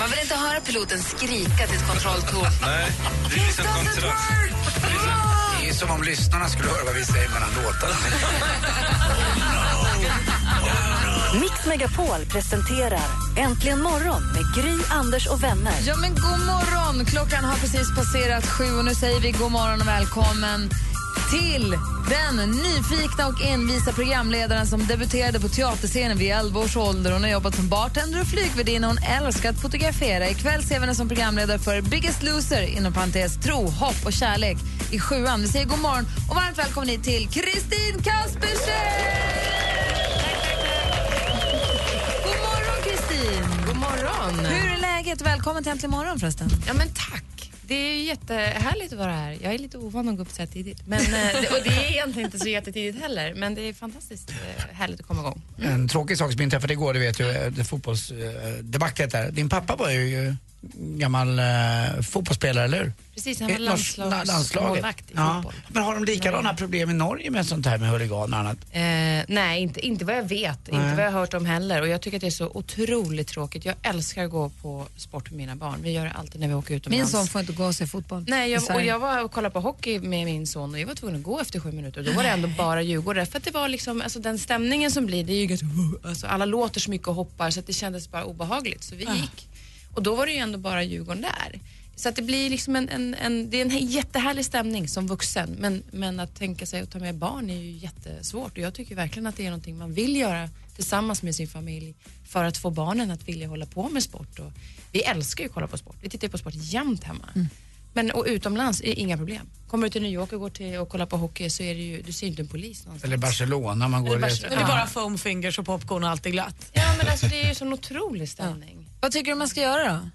Man vill inte höra piloten skrika till ett kontrolltorn. Nej, det är liksom kontrast. Det är som om lyssnarna skulle höra vad vi säger mellan låtarna. Mix Megapol presenterar Äntligen morgon med Gry, Anders och vänner. Ja, men god morgon! Klockan har precis passerat sju och nu säger vi god morgon och välkommen till den nyfikna och envisa programledaren som debuterade på teaterscenen vid 11 års ålder. Hon har jobbat som bartender och flygvärdinna. Hon älskar att fotografera. Ikväll ser vi henne som programledare för Biggest Loser, inom parentes tro, hopp och kärlek i sjuan. Vi säger god morgon och varmt välkommen hit till Kristin Kaspersen! God morgon, Kristin! God morgon. Hur är läget? Välkommen till Äntligen morgon förresten. Ja, men tack. Det är ju jättehärligt att vara här. Jag är lite ovan att gå upp så här tidigt. Men, eh, det- och det är egentligen inte så jättetidigt heller, men det är fantastiskt eh, härligt att komma igång. En tråkig sak som inträffade igår, du vet ju, eh, det fotbollsdebaclet där. Din pappa var ju gammal uh, fotbollsspelare, eller hur? Precis, han var Eh, norsk- la- landslagsmålvakt i fotboll. Men har de likadana problem i Norge med sånt här med huliganer och annat? Eh, nej, inte, inte vad jag vet, inte vad jag har hört om heller. Och jag tycker att det är så otroligt tråkigt. Jag älskar att gå på sport med mina barn. Vi gör det alltid när vi åker Min utomlands. son får inte gå och se fotboll. Nej, jag, och jag var och kollade på hockey med min son och jag var tvungen att gå efter sju minuter. Då var det ändå bara djurgårdare. För att det var liksom, alltså den stämningen som blir, det är ju alltså alla låter så mycket och hoppar så att det kändes bara obehagligt. Så vi Ah. gick. Och då var det ju ändå bara Djurgården där. Så att det blir liksom en, en, en, det är en jättehärlig stämning som vuxen. Men, men att tänka sig att ta med barn är ju jättesvårt. Och jag tycker verkligen att det är någonting man vill göra tillsammans med sin familj för att få barnen att vilja hålla på med sport. Och vi älskar ju att kolla på sport. Vi tittar ju på sport jämt hemma. Mm. Men och utomlands är inga problem. Kommer du till New York och går till och kollar på hockey så är det ju, du ser inte en polis någonstans. Eller Barcelona, man går Eller Barcelona. Det är bara foam fingers och popcorn och allt är glatt. Ja men alltså det är ju sån otrolig stämning. Vad tycker du man ska göra då?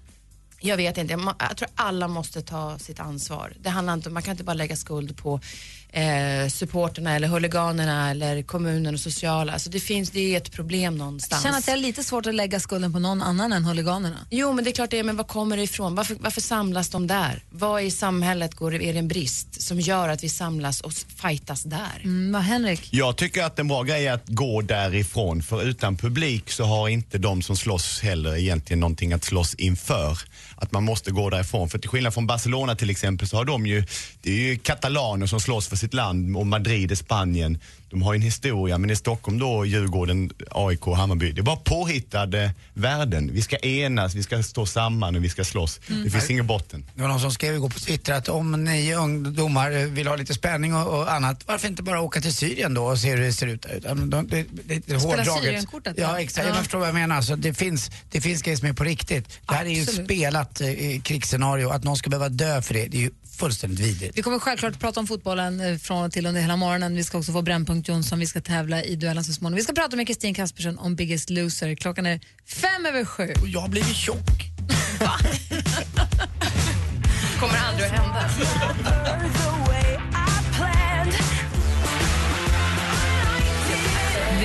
Jag vet inte, jag, jag tror alla måste ta sitt ansvar. Det handlar inte, man kan inte bara lägga skuld på eh, supporterna eller huliganerna eller kommunen och sociala. Alltså det finns, det är ett problem någonstans. Jag känner att jag har lite svårt att lägga skulden på någon annan än huliganerna. Jo, men det är klart det är, men var kommer det ifrån? Varför, varför samlas de där? Vad i samhället går, är det en brist som gör att vi samlas och fightas där? Mm, vad Henrik? Jag tycker att en bra grej är att gå därifrån för utan publik så har inte de som slåss heller egentligen någonting att slåss inför. Att man måste gå därifrån. För till skillnad från Barcelona till exempel så har de ju, det är ju katalaner som slåss för sitt land och Madrid i Spanien. De har ju en historia men i Stockholm då, Djurgården, AIK, Hammarby. Det är bara påhittade värden. Vi ska enas, vi ska stå samman och vi ska slås. Det finns ingen botten. Det var någon som skrev igår på Twitter att om ni ungdomar vill ha lite spänning och, och annat, varför inte bara åka till Syrien då och se hur det ser ut där ute? Det, det, det är hårdraget. Syrienkortet, Ja, exakt. Ja. Jag förstår vad jag menar. Alltså, det, finns, det finns grejer som är på riktigt. Det här är ju Absolut. spelat eh, krigsscenario. Att någon ska behöva dö för det, det är ju fullständigt vidrigt. Vi kommer självklart prata om fotbollen eh, från och till under hela morgonen. Vi ska också få Brännpunkt Jonsson, vi ska tävla i duellen så småningom. Vi ska prata med Kristin Kaspersen om Biggest Loser. Klockan är fem över sju. Och jag blivit tjock. kommer aldrig att hända.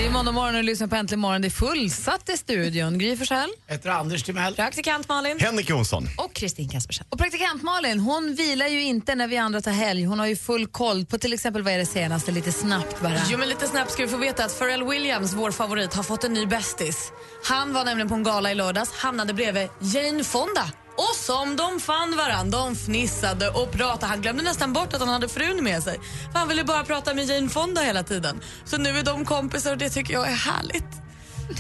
är måndag morgon och lyssnar på Äntligen morgon. Det är fullsatt i studion. Gry Forssell, Heter Anders Timell. praktikant Malin Henrik Jonsson. Och Kristin Kaspersen. och praktikant Malin. Hon vilar ju inte när vi andra tar helg. Hon har ju full koll på till exempel vad är det senaste, lite snabbt bara. Jo, men lite snabbt ska vi få veta att Pharrell Williams, vår favorit, har fått en ny bästis. Han var nämligen på en gala i lördags, hamnade bredvid Jane Fonda. Och som de fann varandra, de fnissade och pratade. Han glömde nästan bort att han hade frun med sig. För han ville bara prata med Jane Fonda hela tiden. Så nu är de kompisar och det tycker jag är härligt.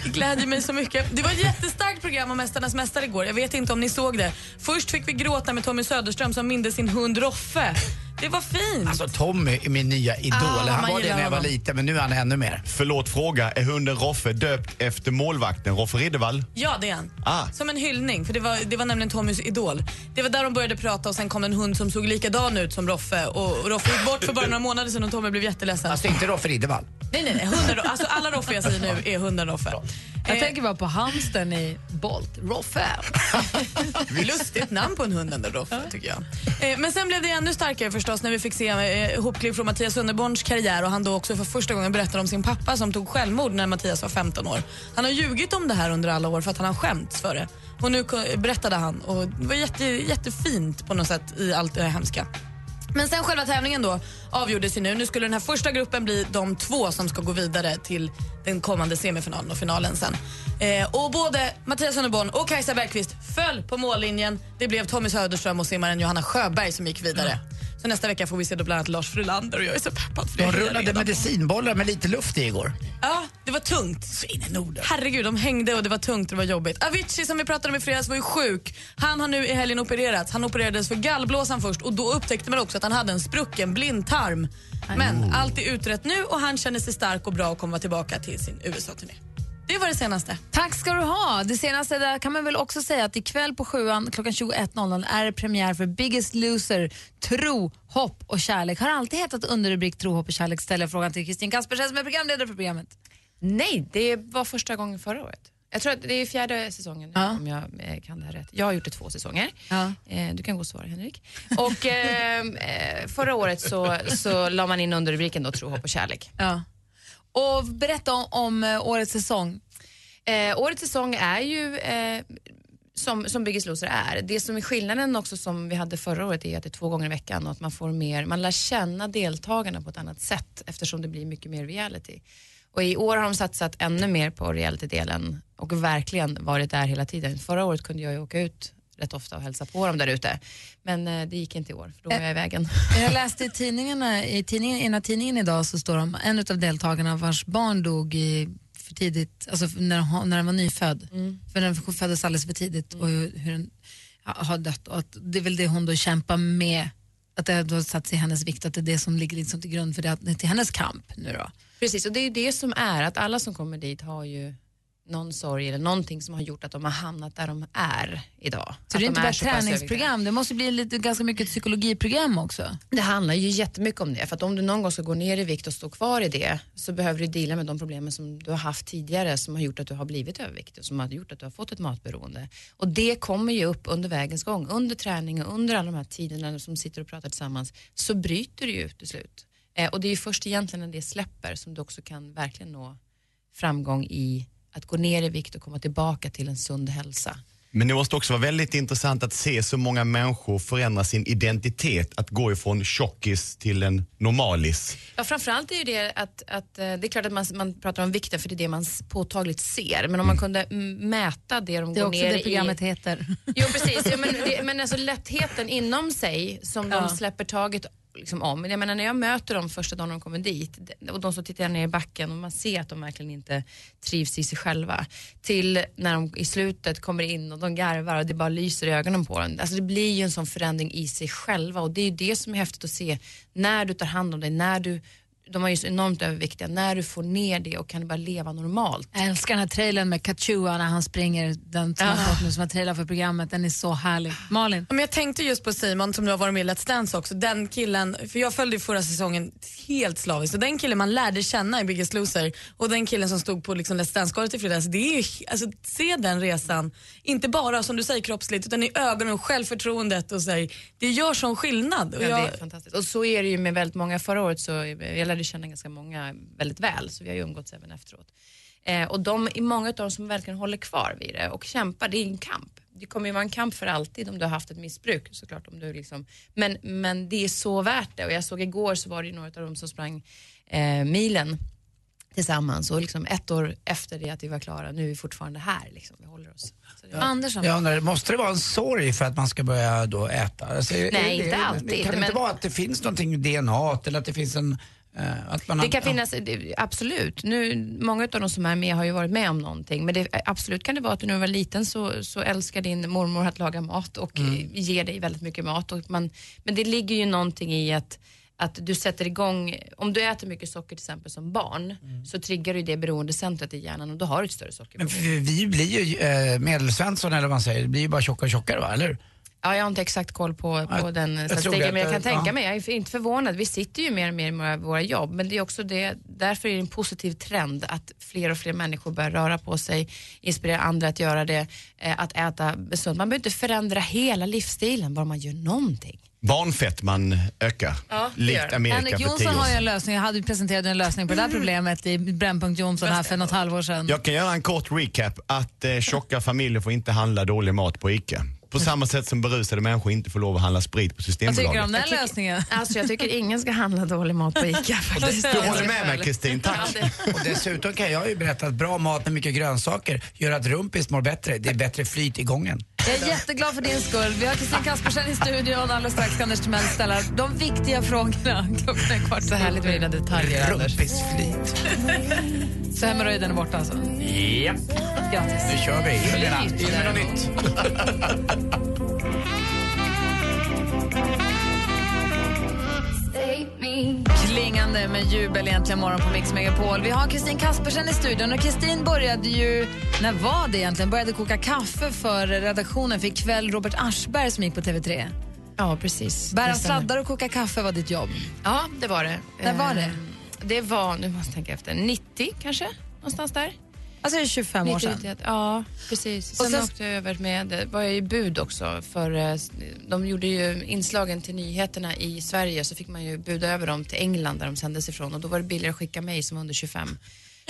Det glädjer mig så mycket. Det var ett jättestarkt program om Mästarnas mästare igår. Jag vet inte om ni såg det. Först fick vi gråta med Tommy Söderström som mindes sin hund Roffe. Det var fint. Alltså Tommy är min nya idol. Ah, han var det när jag var liten men nu är han ännu mer. Förlåt fråga, är hunden Roffe döpt efter målvakten Roffe Riddervall? Ja, det är han. Ah. Som en hyllning, för det var, det var nämligen Tommys idol. Det var där de började prata och sen kom en hund som såg likadan ut som Roffe. Och och Roffe gick bort för bara några månader sedan och Tommy blev jätteledsen. Alltså inte Roffe Riddervall. Nej, nej, nej. Hunden, alltså alla Roffe jag säger nu är hunden Roffe. Jag tänker bara på hamstern i Bolt, Roffe. Lustigt namn på en hund ändå, Roffe, tycker jag. Eh, men sen blev det ännu starkare förstås när vi fick se eh, hopklipp från Mattias Underborns karriär och han då också för första gången berättade om sin pappa som tog självmord när Mattias var 15 år. Han har ljugit om det här under alla år för att han har skämts för det. Och nu berättade han och det var jätte, jättefint på något sätt i allt det här hemska. Men sen själva tävlingen då avgjordes ju nu. Nu skulle den här första gruppen bli de två som ska gå vidare till den kommande semifinalen och finalen sen. Eh, och både Mattias Underborn och Kajsa Bergqvist föll på mållinjen. Det blev Tommy Söderström och simmaren Johanna Sjöberg som gick vidare. Mm. Så nästa vecka får vi se då bland annat Lars Frölander och jag är så peppad för det. De rullade redan medicinbollar med lite luft i igår. Ja, det var tungt. Herregud, de hängde och det var tungt och det var jobbigt. Avicii som vi pratade om i fredags var ju sjuk. Han har nu i helgen opererats. Han opererades för gallblåsan först och då upptäckte man också att han hade en sprucken blindtarm. Men allt är utrett nu och han känner sig stark och bra och kommer tillbaka till sin USA-turné. Det var det senaste. Tack ska du ha. Det senaste där kan man väl också säga att ikväll på sjuan klockan 21.00 är det premiär för Biggest Loser, Tro, hopp och kärlek. Har alltid hetat underrubrik Tro, hopp och kärlek ställer jag frågan till Kristin Kaspersen som är programledare för programmet. Nej, det var första gången förra året. Jag tror att det är fjärde säsongen Ja. om jag eh, kan det här rätt. Jag har gjort det två säsonger. Ja. Eh, du kan gå och svara Henrik. Och eh, förra året så, så la man in under rubriken då Tro, hopp och kärlek. Ja. Och berätta om, om eh, årets säsong. Eh, årets säsong är ju eh, som, som Biggest Loser är. Det som är skillnaden också som vi hade förra året är att det är två gånger i veckan och att man får mer, man lär känna deltagarna på ett annat sätt eftersom det blir mycket mer reality. Och i år har de satsat ännu mer på reality-delen och verkligen varit där hela tiden. Förra året kunde jag ju åka ut rätt ofta och hälsa på dem där ute. Men eh, det gick inte i år, för då var jag i vägen. Jag läste i tidningarna, i tidningen, ena tidningen idag så står det om en av deltagarna vars barn dog i, för tidigt, alltså när, hon- när den var nyfödd. För den föddes alldeles för tidigt och hur, hur den ja, har dött. Och att det är väl det hon då kämpar med, att det har satt sig i hennes vikt, att det är det som ligger liksom till grund för det, till hennes kamp nu då. Precis, och det är ju det som är att alla som kommer dit har ju någon sorg eller någonting som har gjort att de har hamnat där de är idag. Så Att det är de inte bara pass överviktiga. träningsprogram, det måste bli lite, ganska mycket psykologiprogram också. Det handlar ju jättemycket om det. För att om du någon gång ska gå ner i vikt och stå kvar i det så behöver du dela med de problemen som du har haft tidigare som har gjort att du har blivit överviktig och som har gjort att du har fått ett matberoende. Och det kommer ju upp under vägens gång. Under träning och under alla de här tiderna som sitter och pratar tillsammans så bryter det ju ut till slut. Eh, och det är ju först egentligen när det släpper som du också kan verkligen nå framgång i att gå ner i vikt och komma tillbaka till en sund hälsa. Men det måste också vara väldigt intressant att se så många människor förändra sin identitet. Att gå ifrån tjockis till en normalis. Ja, framförallt är ju det att, att eh, det är klart att man, man pratar om vikten för det är det man påtagligt ser. Men om man kunde mm, mäta det de Det är går också ner det programmet i. heter. Jo precis, ja, men, det, men alltså lättheten inom sig som Ja. de släpper taget liksom om. Jag menar när jag möter dem första dagen de kommer dit och de som tittar ner i backen och man ser att de verkligen inte trivs i sig själva. Till när de i slutet kommer in och de garvar och det bara lyser i ögonen på dem. Alltså det blir ju en sån förändring i sig själva och det är ju det som är häftigt att se när du tar hand om dig, när du de är ju så enormt överviktiga, när du får ner det och kan bara leva normalt. Jag älskar den här trailern med Kachua när han springer, den som har nu som har trailer för programmet, den är så härlig. Malin? Ja, Men jag tänkte just på Simon som nu har varit med i Let's Dance också. Den killen, för jag följde ju förra säsongen helt slaviskt. Och den killen man lärde känna i Biggest Loser och den killen som stod på liksom Let's Dance-golvet i fredags. Det är ju, alltså, se den resan, inte bara som du säger kroppsligt utan i ögonen och självförtroendet och så här, det gör sån skillnad. Och Ja, jag, det är fantastiskt. Och så är det ju med väldigt många. Förra året så jag lärde känna ganska många väldigt väl, så vi har ju umgåtts även efteråt. Eh, och de är många av dem som verkligen håller kvar vid det och kämpar. Det är en kamp. Det kommer ju vara en kamp för alltid om du har haft ett missbruk såklart. Om du liksom, men, men det är så värt det och jag såg igår så var det ju några av dem som sprang eh, milen tillsammans och liksom ett år efter det att vi var klara, nu är vi fortfarande här. Liksom. Vi håller oss. Det, Andersson? Jag undrar, måste det vara en sorg för att man ska börja då äta? Alltså, Nej, är det- inte alltid, Det kan men- inte vara att det finns någonting i DNA eller att det finns en... eh, Det kan finnas, absolut. Nu, många av de som är med har ju varit med om någonting. Men det, absolut kan det vara att när du var liten så, så älskar din mormor att laga mat och Mm. ger dig väldigt mycket mat. Och man, men det ligger ju någonting i att att du sätter igång, om du äter mycket socker till exempel som barn så triggar du det beroendecentret i hjärnan och då har du ett större sockerbehov. Men vi, blir ju eh, medelsvensson eller vad man säger, blir ju bara tjockare och tjockare va, eller? Ja, jag har inte exakt koll på, på Ja, den jag statistiken, men jag kan tänka Ja. mig, jag är inte förvånad. Vi sitter ju mer och mer i våra- våra jobb, men det är också det, därför är det en positiv trend att fler och fler människor börjar röra på sig, inspirera andra att göra det, eh, att äta sunt. Man behöver inte förändra hela livsstilen, bara man gör någonting. Barnfettman ökar. Ja, likt. Amerika Henrik Jonsson har ju en lösning. Jag hade ju presenterat en lösning på det här problemet i Brännpunkt Jonsson här för något halvår sedan. Jag kan göra en kort recap. Att eh, tjocka familjer får inte handla dålig mat på ICA. På samma sätt som berusade människor inte får lov att handla sprit på Vad Systembolaget. tycker du om den Jag tycker- lösningen? Alltså jag tycker ingen ska handla dålig mat på ICA faktiskt. Du håller med mig Kristin, tack. Och dessutom kan jag ju berätta att bra mat med mycket grönsaker gör att rumpis mår bättre. Det är bättre flyt i gången. Jag är jätteglad för din skull. Vi har Kristin Kaspersen i studion. Alldeles strax ska Anders Timell ställa de viktiga frågorna. Klockan är kvart Så härligt med dina detaljer, Anders. Rumpisflyt. Så hemorrojden är borta alltså. Japp, Grattis. nu kör vi. Helena, med något nytt. Klingande med jubel egentligen morgon på Mix Megapol. Vi har Kristin Kaspersen i studion och Kristin började ju, när var det egentligen, började koka kaffe för redaktionen för ikväll Robert Aschberg som gick på TV3. Ja, precis. Bära sladdar och koka kaffe var ditt jobb. Ja, det var det. När var det? Eh, Det var, nu måste jag tänka efter, 90 kanske? Någonstans där. Alltså det är 25 år 90, sedan. 91. Ja, precis. Sen, Och sen- åkte jag över med, var jag i bud också för eh, de gjorde ju inslagen till nyheterna i Sverige så fick man ju buda över dem till England där de sändes ifrån och då var det billigare att skicka mig som var under 25.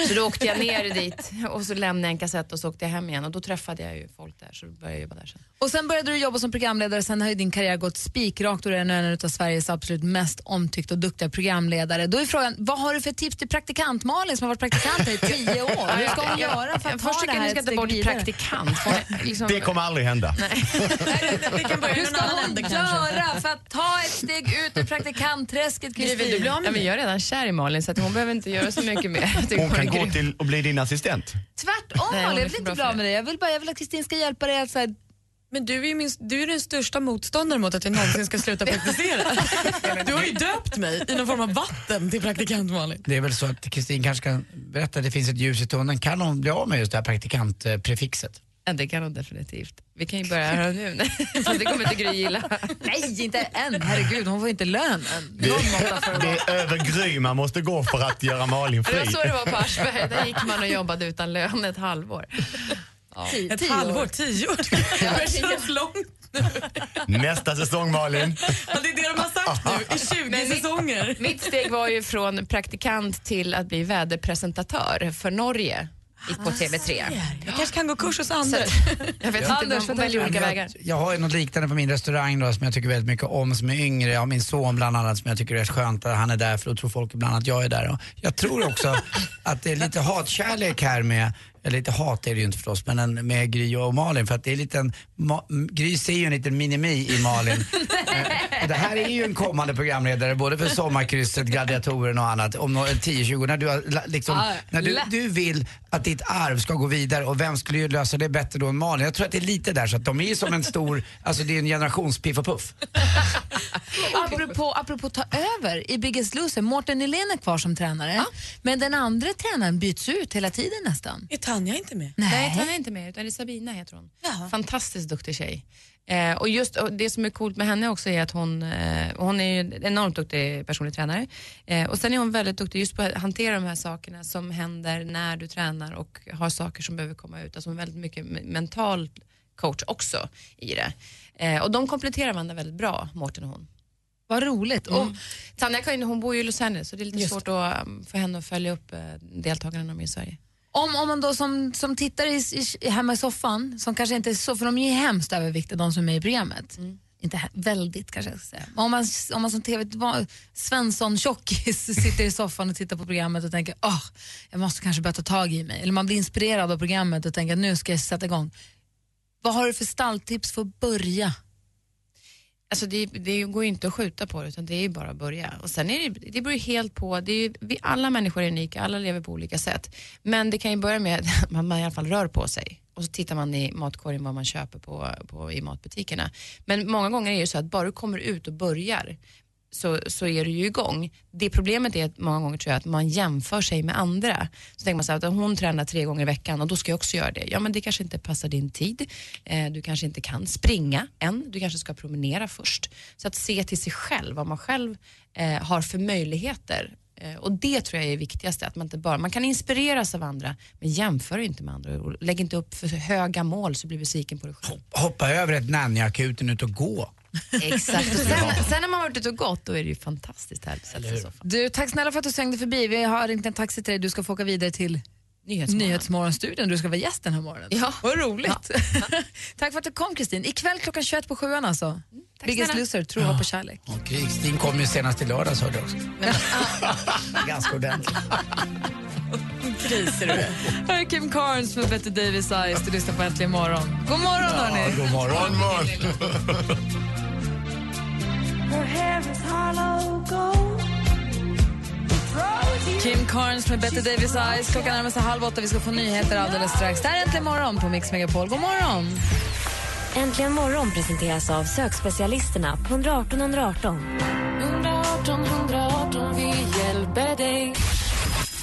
Så då åkte jag ner dit och så lämnade jag en kassett och så åkte jag hem igen och då träffade jag ju folk där så började jag jobba där sen. Och sen började du jobba som programledare, sen har ju din karriär gått spikrakt och du är nu en av Sveriges absolut mest omtyckta och duktiga programledare. Då är frågan, vad har du för tips till praktikant Malin som har varit praktikant här i tio år? Hur ska hon göra för att ta Först det tycker jag ni ska ta bort praktikant. liksom- Det kommer aldrig hända. Vi kan börja Hur ska hon göra för att ta ett steg ut ur praktikantträsket, Vill du Kristin? bli av med? Jag är redan kär i Malin så att hon behöver inte göra så mycket mer. Hon kan gå till och bli din assistent. Tvärtom Nej, hon Malin, är jag vill inte bra bli av med det. Jag vill, bara, jag vill att Kristin ska hjälpa dig att så här, Men du är ju min, du är den största motståndaren mot att jag någonsin ska sluta praktisera. Du har ju döpt mig i någon form av vatten till praktikant Malin. Det är väl så att Kristin kanske kan berätta att det finns ett ljus i tunneln. Kan hon bli av med just det här praktikantprefixet? Ja, det kan hon definitivt. Vi kan ju börja här nu. Fast det kommer inte Gry gilla. nej inte än, herregud hon får inte lön än. Det, det är över Gry man måste gå för att göra Malin Det var fri. så det var på Aschberg. Där gick man och jobbade utan lön ett halvår. Tio, Ett tio halvår, år. tio år. Det kännas långt. Nästa säsong Malin. Ja, det är det de har sagt nu i 20 Men mitt- säsonger. Mitt steg var ju från praktikant till att bli väderpresentatör för Norge. Gick på TV3. Jag kanske kan gå kurs hos Anders. jag vet inte, Anders, vad väljer olika jag, vägar. jag har ju något liknande på min restaurang då, som jag tycker väldigt mycket om, som är yngre. Jag har min son bland annat som jag tycker är rätt skönt att han är där för då tror folk ibland att jag är där. Och jag tror också att det är lite hatkärlek här med eller lite hat är det ju inte förstås, men en, med Gry och Malin för att det är lite en, Ma, Gry ser ju en liten minimi i Malin. Eh, det här är ju en kommande programledare både för Sommarkrysset, Gladiatoren och annat om nå- 10-20 när du, har liksom, Ja, när du, du vill att ditt arv ska gå vidare och vem skulle ju lösa det bättre då än Malin? Jag tror att det är lite där så att de är ju som en stor, alltså det är en generationspiff och puff. Apropå, apropå ta över i Biggest Loser, Mårten Nylén är kvar som tränare. Men den andra tränaren byts ut hela tiden nästan. Är Tanja inte med? Nej, Tanja är inte med, utan det är Sabina heter hon. Jaha. Fantastiskt duktig tjej. Eh, och just och det som är coolt med henne också är att hon, eh, hon är ju en enormt duktig personlig tränare. Eh, och sen är hon väldigt duktig just på att hantera de här sakerna som händer när du tränar och har saker som behöver komma ut. Alltså hon är väldigt mycket me- mental coach också i det. Eh, och de kompletterar varandra väldigt bra, Mårten och hon. Vad roligt. Och, Och Tanja kan hon bor ju i Los Angeles så det är lite svårt att, um, för henne att följa upp eh, deltagarna när de är i Sverige. Om, om man då som, som tittar i, i, hemma i soffan, som kanske inte är så, för de är ju hemskt överviktiga de som är med i programmet. Inte he- väldigt kanske jag ska säga. Men om man, om man som TV, va- Svensson-tjockis sitter i soffan och tittar på programmet och tänker åh, jag måste kanske börja ta tag i mig. Eller man blir inspirerad av programmet och tänker nu ska jag sätta igång. Vad har du för stalltips för att börja? Alltså det, det går ju inte att skjuta på det utan det är ju bara att börja. Och sen är det, det beror ju helt på, det är ju, vi, alla människor är unika, alla lever på olika sätt. Men det kan ju börja med att man, man i alla fall rör på sig. Och så tittar man i matkorgen vad man köper på, på, i matbutikerna. Men många gånger är det så att bara du kommer ut och börjar, så, så är du ju igång. Det problemet är att många gånger tror jag att man jämför sig med andra. Så tänker man så här, att hon tränar tre gånger i veckan och då ska jag också göra det. Ja men det kanske inte passar din tid. Eh, du kanske inte kan springa än. Du kanske ska promenera först. Så att se till sig själv, vad man själv eh, har för möjligheter. Eh, och det tror jag är det viktigaste, att man inte bara, man kan inspireras av andra men jämför inte med andra lägg inte upp för höga mål så blir du besviken på dig själv. Hoppa över ett nannyakuten ut och gå. Exakt. Och sen, sen när man har varit ute och gått, då är det ju fantastiskt härligt att sätta sig i soffan. Du, tack snälla för att du svängde förbi. Vi har ringt en taxi till dig. Du ska få åka vidare till Nyhetsmorgon. Nyhetsmorgonstudion. Du ska vara gäst den här morgonen. Ja. Vad roligt. tack för att du kom Kristin. Ikväll klockan 21 på sjuan alltså. Biggest snälla. loser, tro, hopp och kärlek. Och Kristin kom ju senast i lördags hörde jag också. Ganska ordentligt. Gris är du. Här är Kim Carnes med Betty Davis Eyes. Du lyssnar på Äntligen morgon. God morgon hörni. God morgon. Kim Carnes med Betty Davis Eyes. Klockan närmar sig halv åtta. Vi ska få nyheter alldeles strax. Det här är Äntligen morgon på Mix Megapol. God morgon. Äntligen morgon presenteras av sökspecialisterna på 118 118. 118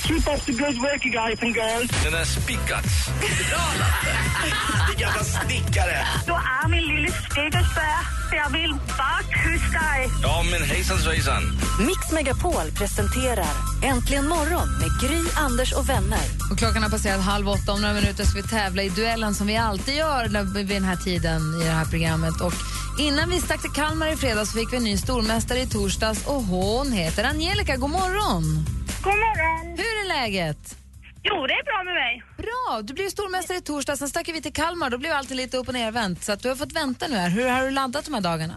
Keep up the good work you guys and girls. Den är spikat. Din gamla snickare. Du är min lille snickersbär. Jag vill bara kyssa dig. Ja, men hejsan svejsan. Mix Megapol presenterar Äntligen morgon med Gry, Anders och vänner. Och klockan har passerat halv åtta. Om några minuter ska vi tävla i duellen som vi alltid gör när- vid den här tiden i det här programmet. Och innan vi stack till Kalmar i fredags så fick vi en ny stormästare i torsdags och hon heter Angelica. God morgon! God morgon. Hur är läget? Jo, det är bra med mig. Bra! Du blev stormästare i torsdags, sen stack vi till Kalmar. Då blev alltid lite upp och nervänt. Så att du har fått vänta nu här. Hur har du laddat de här dagarna?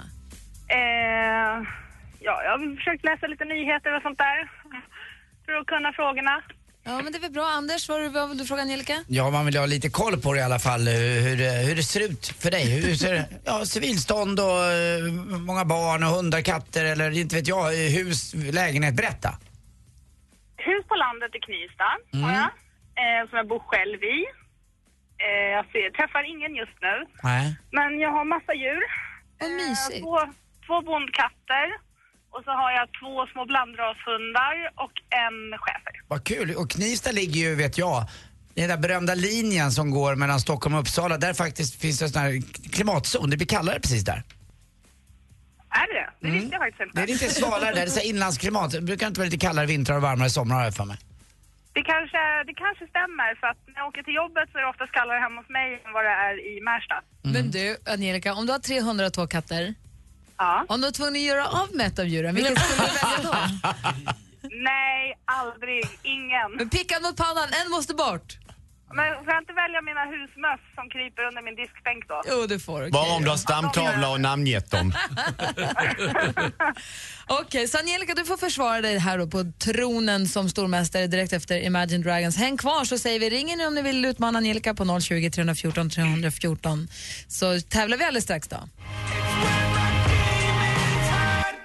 Eh, ja, jag har försökt läsa lite nyheter och sånt där. För att kunna frågorna. Ja, men det är väl bra. Anders, vad, vad vill du fråga Angelica? Ja, man vill ha lite koll på det i alla fall, eh, hur, det- hur det ser ut för dig. Hur ser ja, civilstånd och eh, många barn och hundar, katter eller inte vet jag, eh, hus, lägenhet. Berätta. På landet i Knivsta har jag. Eh, som jag bor själv i. Eh, jag ser, träffar ingen just nu. Nej. Men jag har massa djur. Vad Eh, mysigt. två, två bondkatter. Och så har jag två små blandrashundar och en schäfer. Vad kul. Och Knivsta ligger ju, vet jag, den där berömda linjen som går mellan Stockholm och Uppsala. Där faktiskt finns det en sån här klimatzon. Det blir kallare precis där. Är det det? Det visste jag faktiskt inte. Det är lite svalare där. Det är så inlandsklimat. Det brukar inte vara lite kallare vintrar och varmare somrar har jag för mig. Det kanske, det kanske stämmer för att när jag åker till jobbet så är det oftast kallare hemma hos mig än vad det är i Märsta. Men du, Angelica, om du har 302 katter, Ja. om du var tvungen att göra av med ett av djuren, vilket skulle du välja då? Nej, aldrig. Ingen. Men pickad mot pannan, en måste bort. Men får jag inte välja mina husmöss som kryper under min diskbänk då? Jo, du får. okej. Bara om du har stamtavla och namngett dem. Okej, så Angelica, du får försvara dig här då på tronen som stormästare direkt efter Imagine Dragons. Häng kvar så säger vi, ring in om ni vill utmana Angelica på 020 314 314 så tävlar vi alldeles strax då.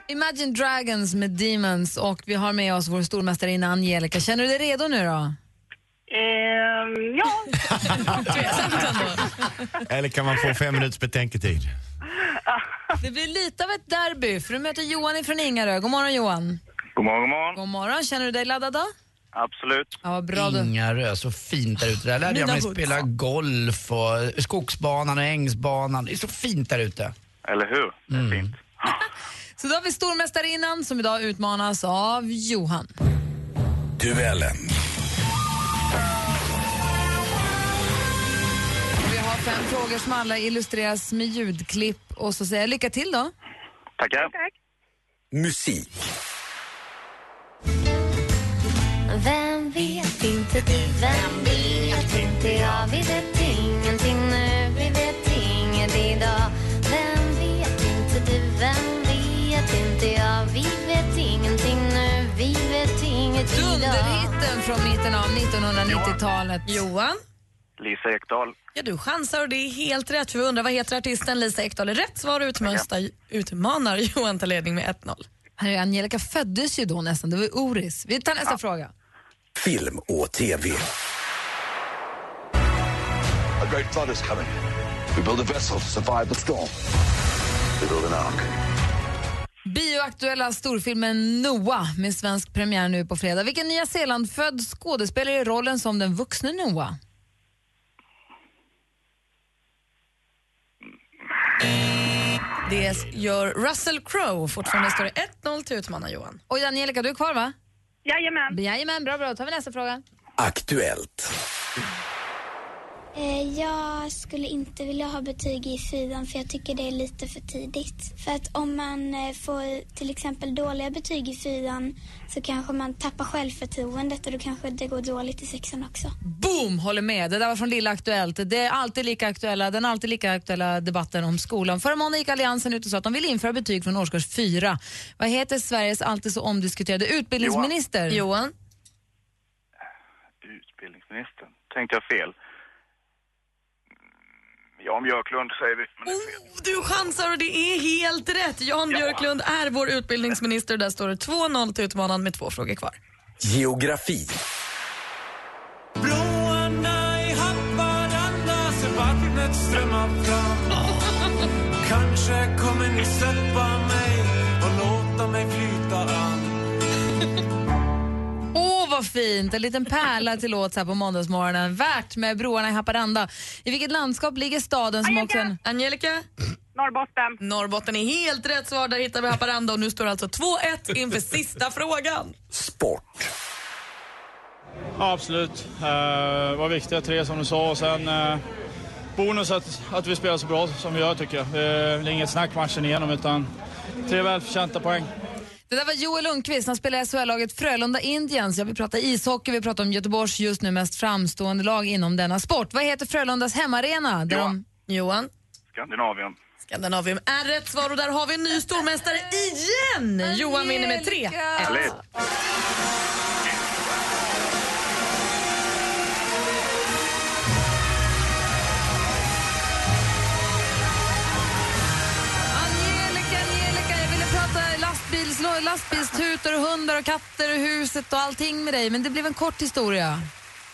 Imagine Dragons med Demons och vi har med oss vår stormästarinna Angelica. Känner du dig redo nu då? Ehm, ja. Eller kan man få fem minuters betänketid? Det blir lite av ett derby för du möter Johan från Ingarö. God morgon Johan. God morgon, god morgon. God morgon, känner du dig laddad då? Absolut. Ja, vad bra du. Ingarö, så fint där ute. Där lärde jag Mina mig hoods. spela golf och skogsbanan och ängsbanan. Det är så fint där ute. Eller hur? Det är fint. Så då har vi stormästarinnan som idag utmanas av Johan. Duellen. Fem frågor som alla illustreras med ljudklipp och så säger jag lycka till då. Tackar. Musik. Vem vet inte du, vem vet inte jag Vi vet ingenting nu, vi vet inget idag Vem vet inte du, vem vet inte jag Vi vet ingenting nu, vi vet inget idag Dunderhitten från mitten av 1990-talet. Johan? Lisa Ekdahl. Ja, du chansar och det är helt rätt. För vi undrar vad heter artisten Lisa Ekdahl? Rätt svar utmanar, utmanar Johan till ledning med 1-0. Herre, Angelica föddes ju då nästan, det var Oris. Vi tar nästa fråga. Film och TV. A great flood is coming. We build a vessel to survive the storm. We build an ark. Bioaktuella storfilmen Noah med svensk premiär nu på fredag. Vilken Nya Zeeland-född skådespelare i rollen som den vuxne Noah? Det gör Russell Crowe. Fortfarande står det 1-0 till utmanar-Johan. Och Angelica, du är kvar va? Jajamän. Jajamän, bra, bra. Då tar vi nästa fråga. Aktuellt. Eh, Jag skulle inte vilja ha betyg i fyran för jag tycker det är lite för tidigt. För att om man eh, får till exempel dåliga betyg i fyran så kanske man tappar självförtroendet och då kanske det går dåligt i sexan också. Boom! Håller med. Det där var från Lilla Aktuellt. Det är alltid lika aktuella, den alltid lika aktuella debatten om skolan. Förra måndagen gick Alliansen ut och sa att de vill införa betyg från årskurs fyra. Vad heter Sveriges alltid så omdiskuterade utbildningsminister? Johan? Utbildningsministern. Tänkte jag fel? Jan Björklund säger vi. Men. Oh, du chansar och det är helt rätt. Jan Björklund är vår utbildningsminister. Där står det 2-0 till utmanaren med två frågor kvar. Geografi. Blåarna i Haparanda ser vattnet strömma fram Kanske kommer ni fint! En liten pärla till låt så här på måndagsmorgonen. Värt med broarna i Haparanda. I vilket landskap ligger staden som också... En... Angelica? Norrbotten. Norrbotten är helt rätt svar. Där hittar vi Haparanda och nu står det alltså 2-1 inför sista frågan. Sport. Ja, absolut. Eh, Det var viktiga tre som du sa och sen eh, bonus att, att vi spelar så bra som vi gör tycker jag. Det är inget snack matchen igenom utan tre välförtjänta poäng. Det där var Joel Lundqvist, han spelar i SHL-laget Frölunda Indians. Ja, vi pratar ishockey, vi pratar om Göteborgs just nu mest framstående lag inom denna sport. Vad heter Frölundas hemmaarena? Där Johan. de... Johan? Skandinavien. Skandinavium är rätt svar och där har vi en ny stormästare igen! Johan vinner med 3 Härligt. Lastbilstutor, och hundar och katter och huset och allting med dig, men det blev en kort historia.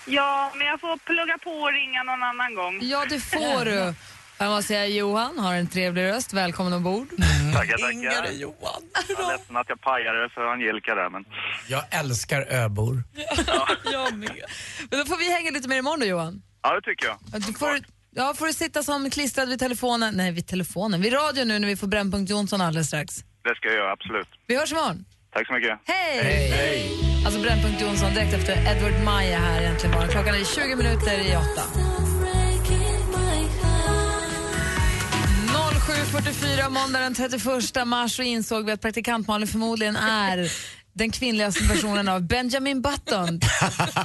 Ja, men jag får plugga på och ringa någon annan gång. Ja, det får du. Jag måste säga Johan har en trevlig röst. Välkommen ombord. Tackar, tackar. Johan. Jag är ledsen att jag pajade för Angelica där, men... Jag älskar öbor. Jag med. Men då får vi hänga lite mer imorgon då, Johan. Ja, det tycker jag. Du får, ja, får du sitta som klistrad vid telefonen, nej vid telefonen, vid radion nu när vi får Brännpunkt Jonsson alldeles strax. Det ska jag göra, absolut. Vi hörs imorgon. Tack så mycket. Hej! Alltså Brännpunkt Jonsson direkt efter Edward Maja här egentligen bara. Klockan är 20 minuter i åtta. 07.44 måndag den 31 mars så insåg vi att praktikant Malin förmodligen är den kvinnligaste versionen av Benjamin Button. Det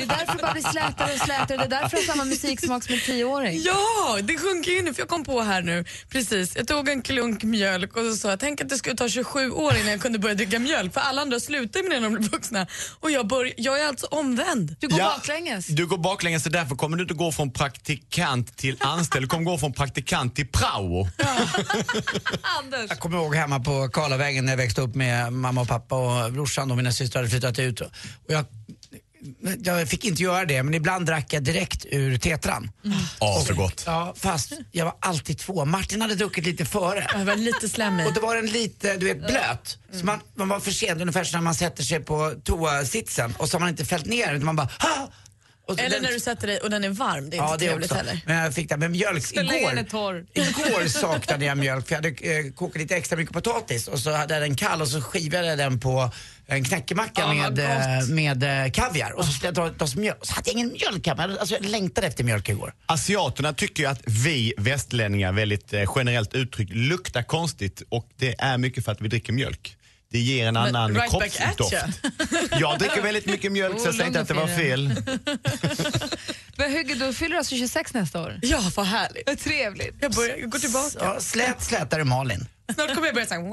är därför bara blir slätare och slätare. Det är därför jag har samma musiksmak som en tioåring. Ja, det sjunker ju nu för jag kom på här nu precis. Jag tog en klunk mjölk och så sa jag tänk att det skulle ta 27 år innan jag kunde börja dricka mjölk för alla andra slutar med det när de blir vuxna. Och jag, bör, jag är alltså omvänd. Du går Ja. baklänges. Du går baklänges så därför kommer du inte gå från praktikant till anställd. Du kommer gå från praktikant till prao. Anders. Jag kommer ihåg hemma på Karlavägen när jag växte upp med mamma och pappa och brorsan och mina systrar hade flyttat ut. Och jag, jag fick inte göra det men ibland drack jag direkt ur tetran. Ja, så gott. Ja, fast jag var alltid två. Martin hade druckit lite före. Jag var lite slemmig. Och då var den lite, du vet, blöt. Så man, man var för sen, ungefär som när man sätter sig på toasitsen och så har man inte fällt ner utan man bara ha! Och Eller den- när du sätter dig och den är varm. Det är Ja, inte det trevligt också. heller. Men jag fick det med mjölk igår. Igår saknade jag mjölk för jag hade eh, kokat lite extra mycket potatis och så hade jag den kall och så skivade jag den på en knäckemacka vad med, eh, med eh, kaviar och så skulle jag dra ett glas mjölk. Så hade jag ingen mjölk hemma. Alltså, jag längtade efter mjölk igår. Asiaterna tycker ju att vi västlänningar, väldigt eh, generellt uttryckt, luktar konstigt och det är mycket för att vi dricker mjölk. Det ger en Men annan right back at kroppsdoft. Jag dricker väldigt mycket mjölk så jag Oh, säger inte att det var fel. Men Hugge, du fyller alltså 26 nästa år. Ja, vad härligt. Vad trevligt. Jag, börjar, jag går tillbaka. Ja, slät, slätare Malin. Snart kommer jag börja säga "Wah,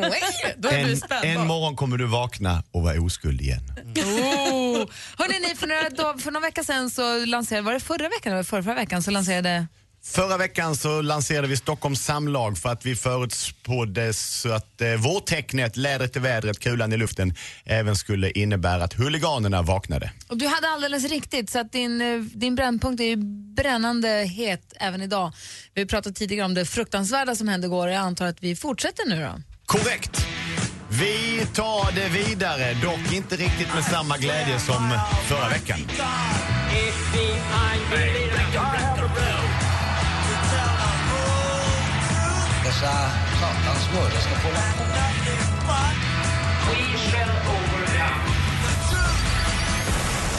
wah." Då är du En, spännbar. en morgon kommer du vakna och vara oskuld igen. Oh. Hörrni, ni, för, några för någon vecka sedan så lanserade, var det förra veckan eller förra, förra veckan så lanserade Förra veckan så lanserade vi Stockholms samlag för att vi förutspådde så att eh, vårtecknet, lädret i vädret, kulan i luften även skulle innebära att huliganerna vaknade. Och du hade alldeles riktigt, så att din, eh, din brännpunkt är ju brännande het även idag. Vi har pratat tidigare om det fruktansvärda som hände igår och jag antar att vi fortsätter nu då. Korrekt! Vi tar det vidare, dock inte riktigt med samma glädje som förra veckan. Dessa satans mördare ska få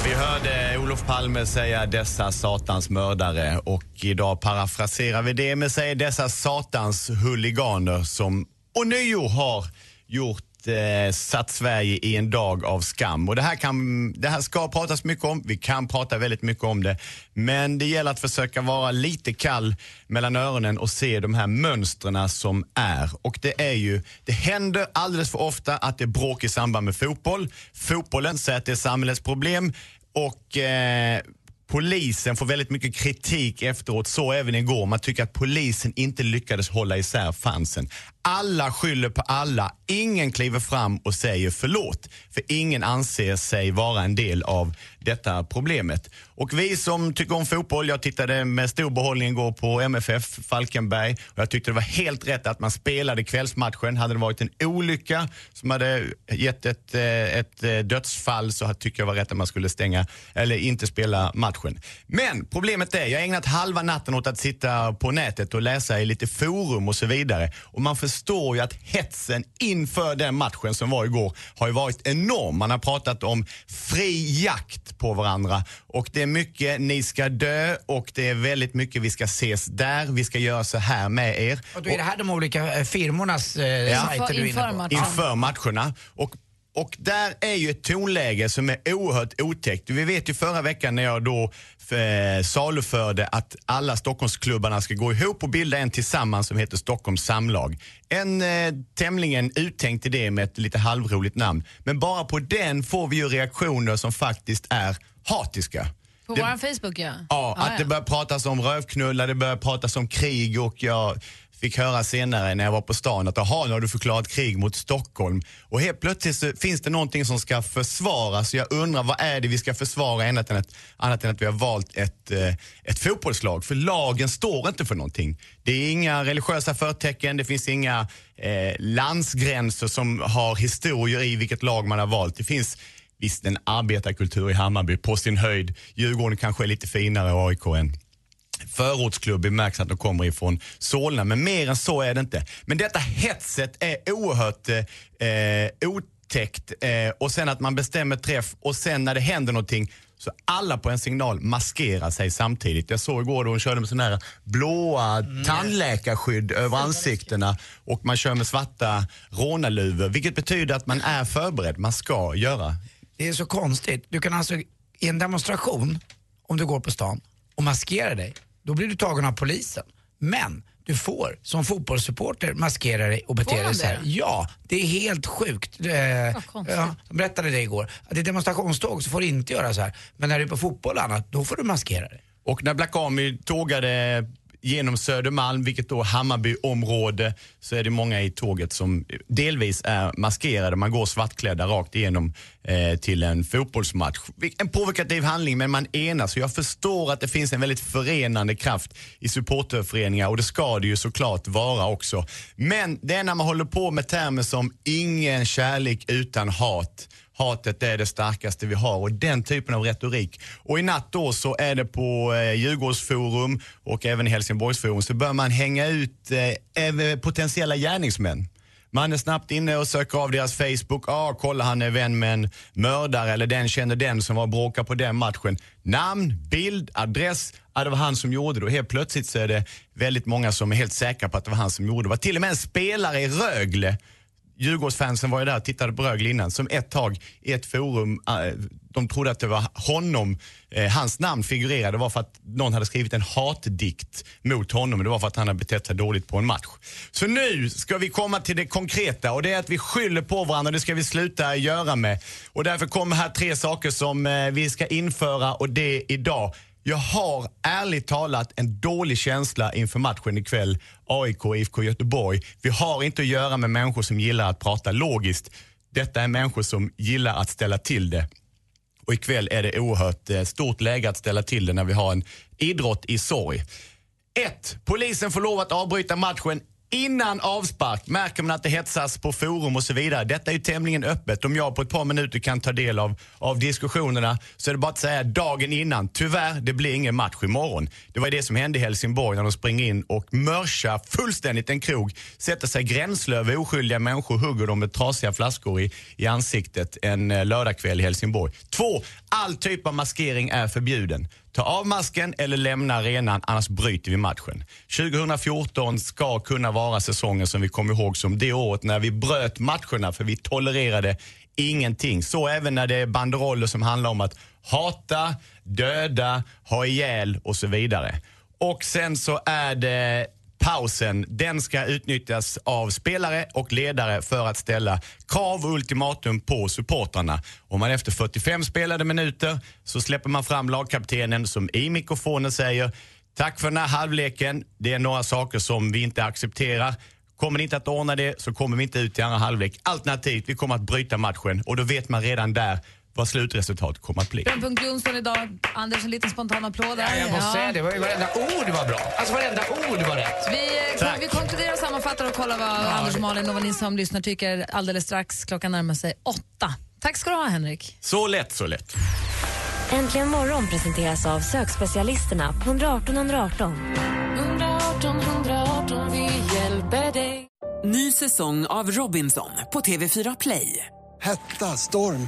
Vi hörde Olof Palme säga dessa satans mördare och idag parafraserar vi det med säga dessa satans huliganer som ånyo har gjort eh, satt Sverige i en dag av skam. Och det här, kan, det här ska pratas mycket om, vi kan prata väldigt mycket om det. Men det gäller att försöka vara lite kall mellan öronen och se de här mönstren som är. Och det är ju, det händer alldeles för ofta att det är bråk i samband med fotboll. Fotbollen säger att det är samhällets problem och eh, Polisen får väldigt mycket kritik efteråt, så även igår. Man tycker att polisen inte lyckades hålla isär fansen. Alla skyller på alla. Ingen kliver fram och säger förlåt. För ingen anser sig vara en del av detta problemet. Och vi som tycker om fotboll, jag tittade med stor behållning igår på MFF Falkenberg och jag tyckte det var helt rätt att man spelade kvällsmatchen. Hade det varit en olycka som hade gett ett, eh, ett eh, dödsfall så tycker jag det var rätt att man skulle stänga eller inte spela matchen. Men problemet är, jag har ägnat halva natten åt att sitta på nätet och läsa i lite forum och så vidare. Och man förstår ju att hetsen inför den matchen som var igår har ju varit enorm. Man har pratat om fri jakt på varandra och det är mycket ni ska dö och det är väldigt mycket vi ska ses där, vi ska göra så här med er. Och då är det här de olika eh, firmornas eh, Ja. sajter du är inne på? Inför matcherna. Och, och där är ju ett tonläge som är oerhört otäckt. Vi vet ju förra veckan när jag då eh, saluförde att alla Stockholmsklubbarna ska gå ihop och bilda en tillsammans som heter Stockholms samlag. En eh, tämligen uttänkt idé med ett lite halvroligt namn. Men bara på den får vi ju reaktioner som faktiskt är hatiska. På Det- vår Facebook, ja. Ja, att det börjar pratas om rövknullar, det börjar pratas om krig och jag fick höra senare när jag var på stan att jaha, nu har du förklarat krig mot Stockholm. Och helt plötsligt så finns det någonting som ska försvaras. Jag undrar vad är det vi ska försvara annat än att, annat än att vi har valt ett, eh, ett fotbollslag. För lagen står inte för någonting. Det är inga religiösa förtecken, det finns inga eh, landsgränser som har historier i vilket lag man har valt. Det finns Visst, en arbetarkultur i Hammarby på sin höjd. Djurgården kanske är lite finare och AIK än förortsklubb i märks att de kommer ifrån Solna, men mer än så är det inte. Men detta hetset är oerhört eh, otäckt eh, och sen att man bestämmer träff och sen när det händer någonting så alla på en signal maskerar sig samtidigt. Jag såg igår då hon körde med sådana här blåa tandläkarskydd över ansiktena och man kör med svarta rånarluvor, vilket betyder att man är förberedd. Man ska göra. Det är så konstigt. Du kan alltså i en demonstration, om du går på stan och maskerar dig, då blir du tagen av polisen. Men du får som fotbollssupporter maskera dig och bete dig så här. det? Ja, det är helt sjukt. Eh, konstigt. ja, de berättade det igår. Att i demonstrationståg så får du inte göra så här. Men när du är på fotboll och annat, då får du maskera dig. Och när Black Army tågade genom Södermalm, vilket då är Hammarbyområde, så är det många i tåget som delvis är maskerade. Man går svartklädda rakt igenom eh, till en fotbollsmatch. En provokativ handling, men man enas. Och jag förstår att det finns en väldigt förenande kraft i supporterföreningar och det ska det ju såklart vara också. Men det är när man håller på med termer som ingen kärlek utan hat. Hatet är det starkaste vi har och den typen av retorik. Och i natt då så är det på eh, Djurgårdsforum och även i Helsingborgsforum så bör man hänga ut eh, potentiella gärningsmän. Man är snabbt inne och söker av deras Facebook. Ah, kolla han är vän med en mördare eller den känner den som var bråka bråkade på den matchen. Namn, bild, adress. Ah, det var han som gjorde det och helt plötsligt så är det väldigt många som är helt säkra på att det var han som gjorde det. Det var till och med en spelare i Rögle Djurgårdsfansen var ju där och tittade på Rögle innan, som ett tag i ett forum, äh, de trodde att det var honom, eh, hans namn figurerade, det var för att någon hade skrivit en hatdikt mot honom, det var för att han hade betett sig dåligt på en match. Så nu ska vi komma till det konkreta och det är att vi skyller på varandra, det ska vi sluta göra med. Och därför kommer här tre saker som eh, vi ska införa och det idag. Jag har ärligt talat en dålig känsla inför matchen ikväll, AIK IFK Göteborg. Vi har inte att göra med människor som gillar att prata logiskt. Detta är människor som gillar att ställa till det. Och ikväll är det oerhört eh, stort läge att ställa till det när vi har en idrott i sorg. 1. Polisen får lov att avbryta matchen Innan avspark märker man att det hetsas på forum och så vidare. Detta är ju tämligen öppet. Om jag på ett par minuter kan ta del av, av diskussionerna så är det bara att säga dagen innan, tyvärr, det blir ingen match imorgon. Det var ju det som hände i Helsingborg när de springer in och mörsar fullständigt en krog, sätter sig gränslös över oskyldiga människor, hugger dem med trasiga flaskor i, i ansiktet en eh, lördagkväll i Helsingborg. Två, all typ av maskering är förbjuden. Ta av masken eller lämna arenan, annars bryter vi matchen. 2014 ska kunna vara säsongen som vi kommer ihåg som det året när vi bröt matcherna för vi tolererade ingenting. Så även när det är banderoller som handlar om att hata, döda, ha ihjäl och så vidare. Och sen så är det pausen, den ska utnyttjas av spelare och ledare för att ställa krav och ultimatum på supportrarna. Om man efter 45 spelade minuter så släpper man fram lagkaptenen som i mikrofonen säger Tack för den här halvleken. Det är några saker som vi inte accepterar. Kommer ni inte att ordna det så kommer vi inte ut i andra halvlek. Alternativt, vi kommer att bryta matchen och då vet man redan där vad slutresultatet kommer att bli. Brännpunkt Jonsson idag. Anders, en liten spontan applåd där. Ja, jag måste säga det, var- varenda ord var bra. Alltså varenda ord var rätt. Vi, eh, Tack. vi konkluderar och sammanfattar och kollar vad Anders och Malin och vad ni som lyssnar tycker alldeles strax. Klockan närmar sig åtta. Tack ska du ha, Henrik. Så lätt, så lätt. Äntligen morgon presenteras av sökspecialisterna på 118 118. 118 118, vi hjälper dig. Ny säsong av Robinson på TV4 Play. Hetta, storm,